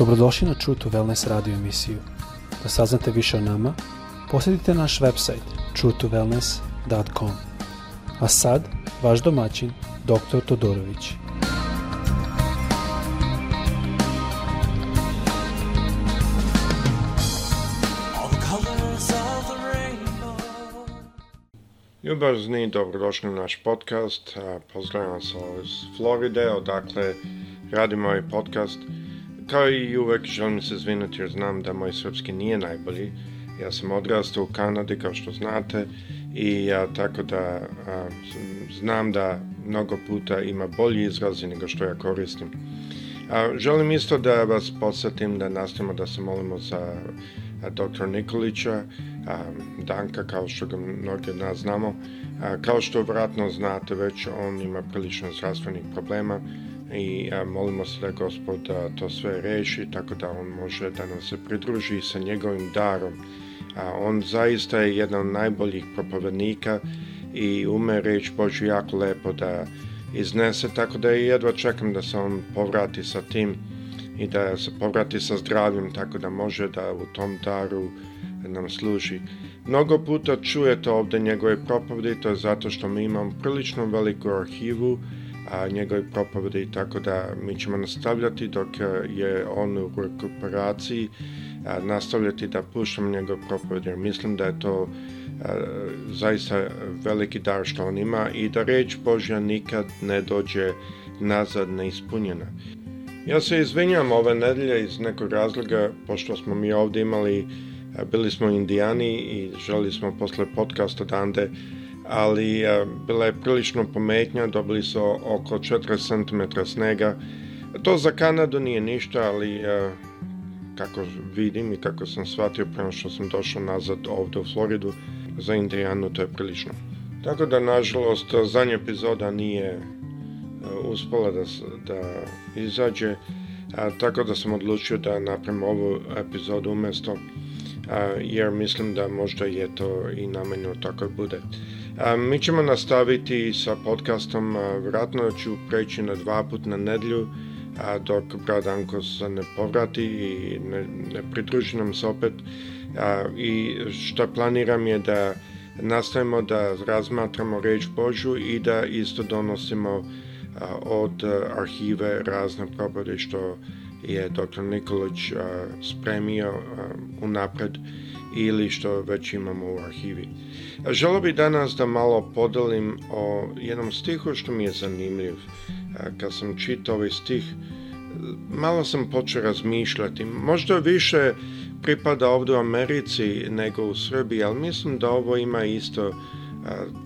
Dobrodošli na True to Wellness radio emisiju. Da saznate više o nama, posjetite naš website truetowellness.com. A sad, vaš domaćin, dr. Todorović. Ljubazni, dobrodošli u naš podcast. Pozdravljam vas iz Floride, odakle radimo ovaj podcast. Kao i uvek želim se izviniti jer znam da moj srpski nije najbolji. Ja sam odrastao u Kanadi kao što znate i ja tako da a, znam da mnogo puta ima bolji izrazi nego što ja koristim. A, želim isto da vas podsjetim da nastavimo da se molimo za a, dr. Nikolića, a, Danka, kao što ga mnogi od nas znamo. A, kao što vratno znate već, on ima prilično zdravstvenih problema, i molimo se da gospod to sve reši tako da on može da nam se pridruži sa njegovim darom. a, On zaista je jedan od najboljih propovednika i ume reći Božu jako lepo da iznese, tako da jedva čekam da se on povrati sa tim i da se povrati sa zdravljem, tako da može da u tom daru nam služi. Mnogo puta čujete ovde njegove propovede to je zato što mi imamo prilično veliku arhivu, a njegove propovede i tako da mi ćemo nastavljati dok e, je on u rekuperaciji nastavljati da puštam njegove propovede. Mislim da je to a, e, zaista veliki dar što on ima i da reč Božja nikad ne dođe nazad neispunjena. Ja se izvinjam ove nedelje iz nekog razloga, pošto smo mi ovde imali, bili smo u indijani i želi smo posle podcasta Dande da ali bila je prilično pometnja, dobili su oko 4 cm snega. To za Kanadu nije ništa, ali kako vidim i kako sam shvatio prema što sam došao nazad ovde u Floridu, za Indijanu to je prilično. Tako da, nažalost, zadnja epizoda nije uspela da, da izađe, a, tako da sam odlučio da napravim ovu epizodu umesto, a, jer mislim da možda je to i namenjeno tako bude. Mi ćemo nastaviti sa podcastom, vjerojatno ću preći na dva put na nedlju, dok brat Anko se ne povrati i ne, ne pridruži nam se opet. A, I što planiram je da nastavimo da razmatramo reč Božu i da isto donosimo od arhive razne probode što je dr. Nikolić spremio unapred ili što već imamo u arhivi. Želo bi danas da malo podelim o jednom stihu što mi je zanimljiv. E, kad sam čitao ovaj stih, e, malo sam počeo razmišljati. Možda više pripada ovde u Americi nego u Srbiji, ali mislim da ovo ima isto e,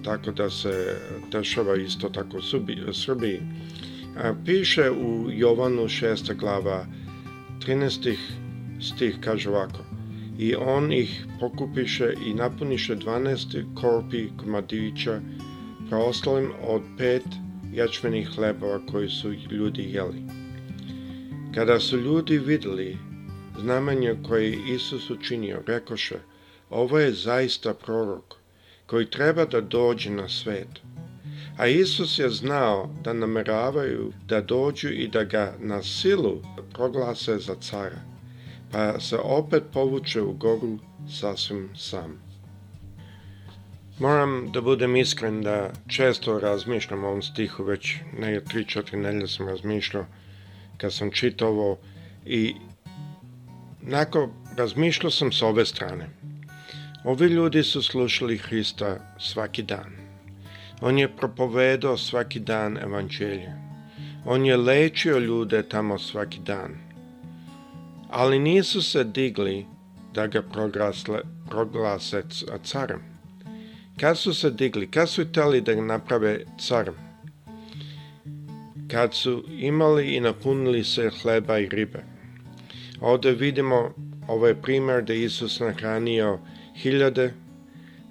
tako da se dešava isto tako u Srbiji. Piše u Jovanu 6. glava 13. stih kaže ovako – i on ih pokupiše i napuniše 12 korpi komadića preostalim od pet jačmenih hlebova koji su ljudi jeli. Kada su ljudi videli znamenje koje Isus učinio, rekoše, ovo je zaista prorok koji treba da dođe na svet. A Isus je znao da nameravaju da dođu i da ga na silu proglase za cara pa se opet povuče u Google sasvim sam. Moram da budem iskren da često razmišljam o ovom stihu, već ne 3-4 nelje sam razmišljao kad sam čitao ovo i nako razmišljao sam s ove strane. Ovi ljudi su slušali Hrista svaki dan. On je propovedao svaki dan evanđelje. On je lečio ljude tamo svaki dan ali nisu se digli da ga proglasle, proglase carem. Kad su se digli, kad su htjeli da ga naprave carem, kad su imali i napunili se hleba i ribe. Ovdje vidimo ovaj primer da Isus nahranio hiljade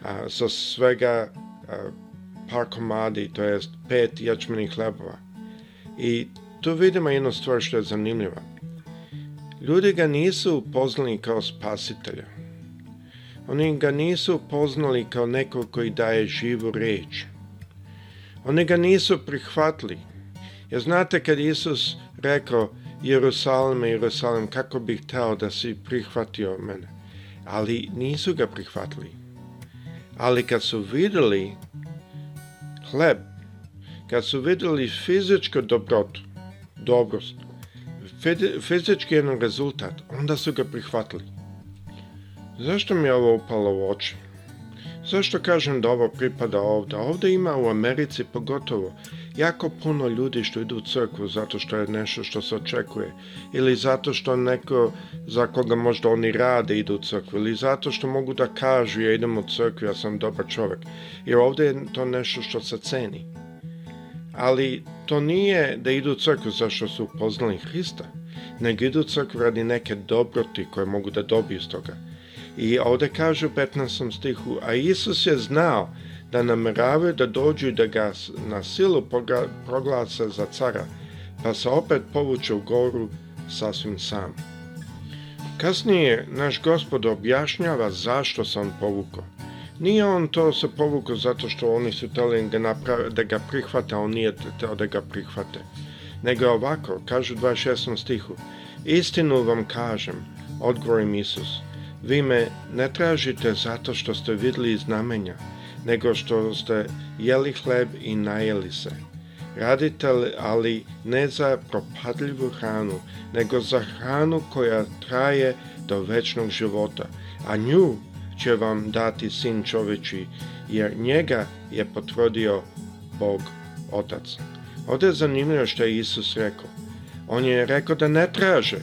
a, sa svega a, par komadi, to jest pet jačmenih hlebova. I tu vidimo jednu stvar što je zanimljiva Ljudi ga nisu poznali kao spasitelja. Oni ga nisu poznali kao nekog koji daje živu reč. Oni ga nisu prihvatili. Jer znate kad Isus rekao Jerusalime, Jerusalim, kako bih teo da si prihvatio mene. Ali nisu ga prihvatili. Ali kad su videli hleb, kad su videli fizičku dobrotu, dobrost, fizički jedan rezultat, onda su ga prihvatili. Zašto mi je ovo upalo u oči? Zašto kažem da ovo pripada ovdje? Ovde ima u Americi pogotovo jako puno ljudi što idu u crkvu zato što je nešto što se očekuje ili zato što neko za koga možda oni rade idu u crkvu ili zato što mogu da kažu ja idem u crkvu, ja sam dobar čovjek jer ovdje je to nešto što se ceni ali to nije da idu u crkvu zašto su upoznali Hrista, nego idu u crkvu radi neke dobroti koje mogu da dobiju iz toga. I ovde kaže u 15. stihu, a Isus je znao da nameravaju da dođu da ga na silu proglase za cara, pa se opet povuče u goru sasvim sam. Kasnije naš gospod objašnjava zašto se on povukao. Nije on to se povukao zato što oni su tali ga da naprave, da ga prihvata, on nije teo da ga prihvate. Nego je ovako, kažu 26. stihu, Istinu vam kažem, odgovorim Isus, vi me ne tražite zato što ste videli znamenja, nego što ste jeli hleb i najeli se. Radite li, ali ne za propadljivu hranu, nego za hranu koja traje do večnog života, a nju će vam dati sin čoveči, jer njega je potvrdio Bog Otac. Ovdje je zanimljivo što je Isus rekao. On je rekao da ne traže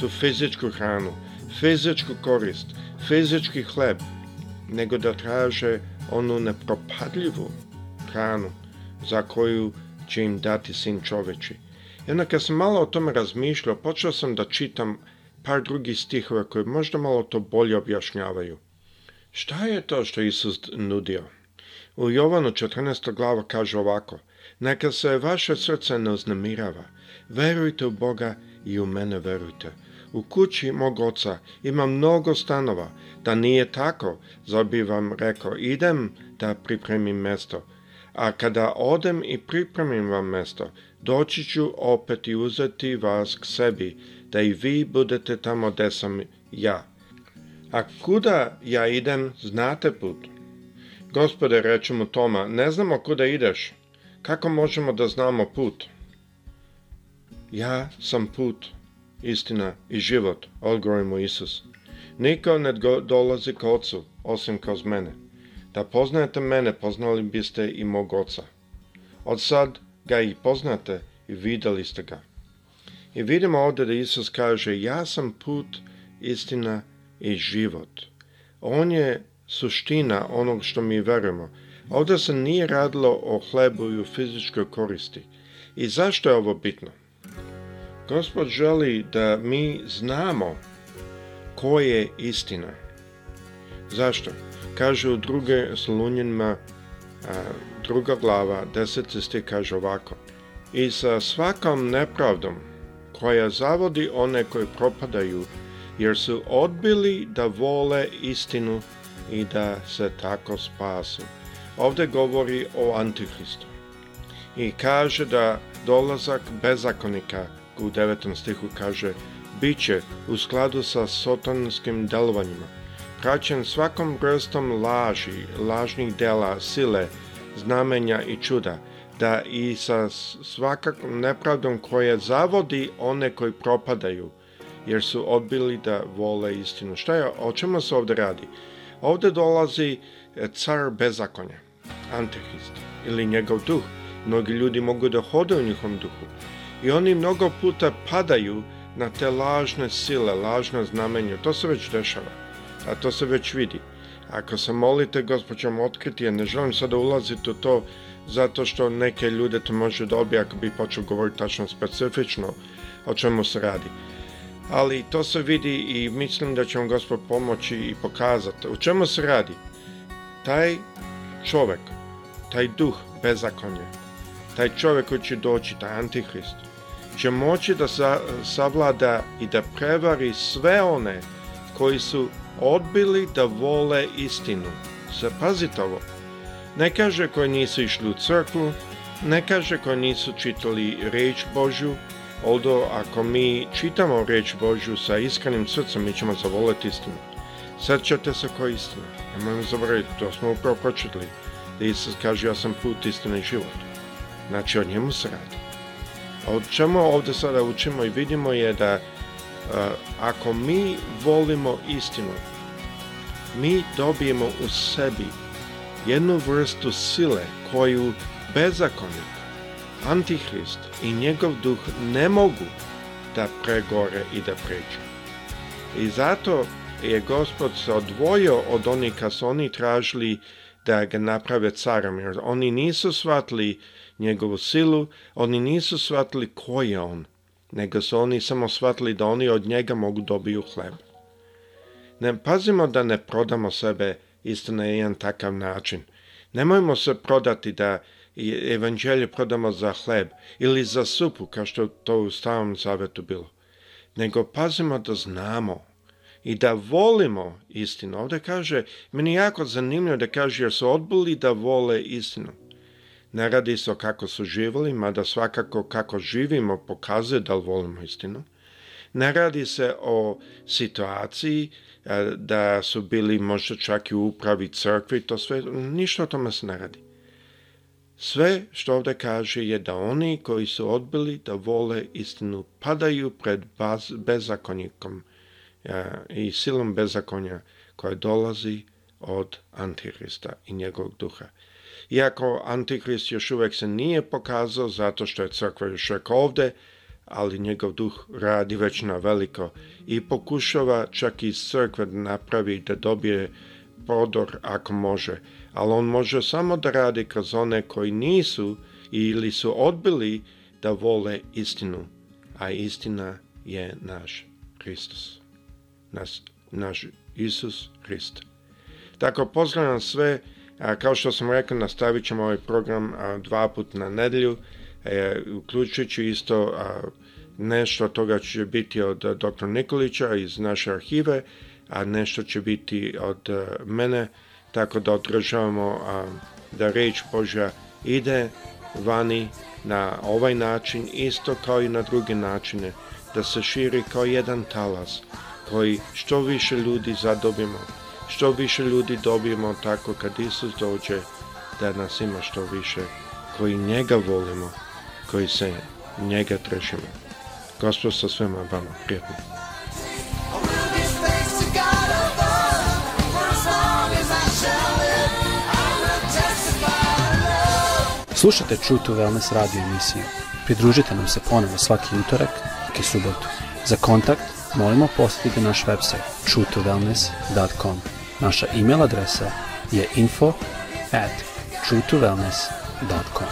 tu fizičku hranu, fizičku korist, fizički hleb, nego da traže onu nepropadljivu hranu za koju će im dati sin čoveči. I kad sam malo o tome razmišljao, počeo sam da čitam par drugih stihova koji možda malo to bolje objašnjavaju. Šta je to što Isus nudio? U Jovanu 14. glava kaže ovako, neka se vaše srce ne oznamirava, verujte u Boga i u mene verujte. U kući mog oca ima mnogo stanova, da nije tako, zobi vam rekao, idem da pripremim mesto. A kada odem i pripremim vam mesto, doći ću opet i uzeti vas k sebi, da i vi budete tamo gde sam ja A kuda ja idem, znate put. Gospode, reče mu Toma, ne znamo kuda ideš. Kako možemo da znamo put? Ja sam put, istina i život, odgovori mu Isus. Niko ne dolazi ka ocu, osim kroz mene. Da poznajete mene, poznali biste i mog oca. Od sad ga i poznate i videli ste ga. I vidimo ovde da Isus kaže, ja sam put, istina i i život. On je suština onog što mi verujemo. Ovdje se nije radilo o hlebu i o fizičkoj koristi. I zašto je ovo bitno? Gospod želi da mi znamo ko je istina. Zašto? Kaže u druge Solunjenima druga glava, deset cesti kaže ovako. I sa svakom nepravdom koja zavodi one koji propadaju, jer su odbili da vole istinu i da se tako spasu. Ovde govori o Antihristu i kaže da dolazak bezakonika u 9. stihu kaže bit će u skladu sa sotanskim delovanjima, praćen svakom vrstom laži, lažnih dela, sile, znamenja i čuda, da i sa svakakvom nepravdom koje zavodi one koji propadaju – jer su odbili da vole istinu. Šta je, o čemu se ovde radi? Ovde dolazi e, car bezakonja, antihrist ili njegov duh. Mnogi ljudi mogu da hode u njihovom duhu i oni mnogo puta padaju na te lažne sile, lažna znamenje. To se već dešava, a to se već vidi. Ako se molite, gospod ćemo otkriti, ja ne želim sada da ulaziti u to zato što neke ljude to može da dobiti ako bi počeo govoriti tačno specifično o čemu se radi ali to se vidi i mislim da će vam gospod pomoći i pokazati. U čemu se radi? Taj čovek, taj duh bezakonje, taj čovek koji će doći, taj antihrist, će moći da sa, savlada i da prevari sve one koji su odbili da vole istinu. pazite ovo. Ne kaže koji nisu išli u crkvu, ne kaže koji nisu čitali reč Božju, Odo, ako mi čitamo reč Božju sa iskanim srcem, mi ćemo zavoleti istinu. Srćate se ko istina. Nemojmo zaboraviti, to smo upravo pročitali. Da Isus kaže, ja sam put, istina i život. Znači, o njemu se radi. A od čemu ovde sada učimo i vidimo je da a, ako mi volimo istinu, mi dobijemo u sebi jednu vrstu sile koju bezakonnik Antihrist i njegov duh ne mogu da pregore i da pređu. I zato je gospod se odvojio od onih kad su oni tražili da ga naprave carom, jer oni nisu shvatili njegovu silu, oni nisu shvatili ko je on, nego su oni samo shvatili da oni od njega mogu dobiju hleb. Ne pazimo da ne prodamo sebe isto na jedan takav način. Nemojmo se prodati da i evanđelje prodamo za hleb ili za supu, kao što to u stavom zavetu bilo, nego pazimo da znamo i da volimo istinu. Ovde kaže, meni je jako zanimljivo da kaže jer su odbili da vole istinu. Ne radi se o kako su živjeli, mada svakako kako živimo pokazuje da li volimo istinu. Ne radi se o situaciji e, da su bili možda čak i u upravi crkvi, to sve, ništa o tome se ne radi. Sve što ovde kaže je da oni koji su odbili da vole istinu padaju pred baz, bezakonjikom a, e, i silom bezakonja koja dolazi od Antihrista i njegovog duha. Iako Antihrist još uvek se nije pokazao zato što je crkva još uvek ovde, ali njegov duh radi već na veliko i pokušava čak iz crkve da napravi da dobije prodor ako može ali on može samo da radi kroz one koji nisu ili su odbili da vole istinu, a istina je naš Hristos, naš, naš Isus Hrist. Tako, pozdravljam sve, a, kao što sam rekao, nastavit ćemo ovaj program a, dva put na nedelju, e, uključujući isto a, nešto toga će biti od a, dr. Nikolića iz naše arhive, a nešto će biti od a, mene, tako da odražavamo a, da reč Božja ide vani na ovaj način, isto kao i na druge načine, da se širi kao jedan talas koji što više ljudi zadobimo, što više ljudi dobijemo tako kad Isus dođe, da nas ima što više, koji njega volimo, koji se njega tražimo. Gospod sa svema vama, prijatno. Slušajte True to Wellness radio emisiju. Pridružite nam se ponovo svaki utorak i subotu. Za kontakt molimo posjetite naš website truetowellness.com. Naša e-mail adresa je info at truetowellness.com.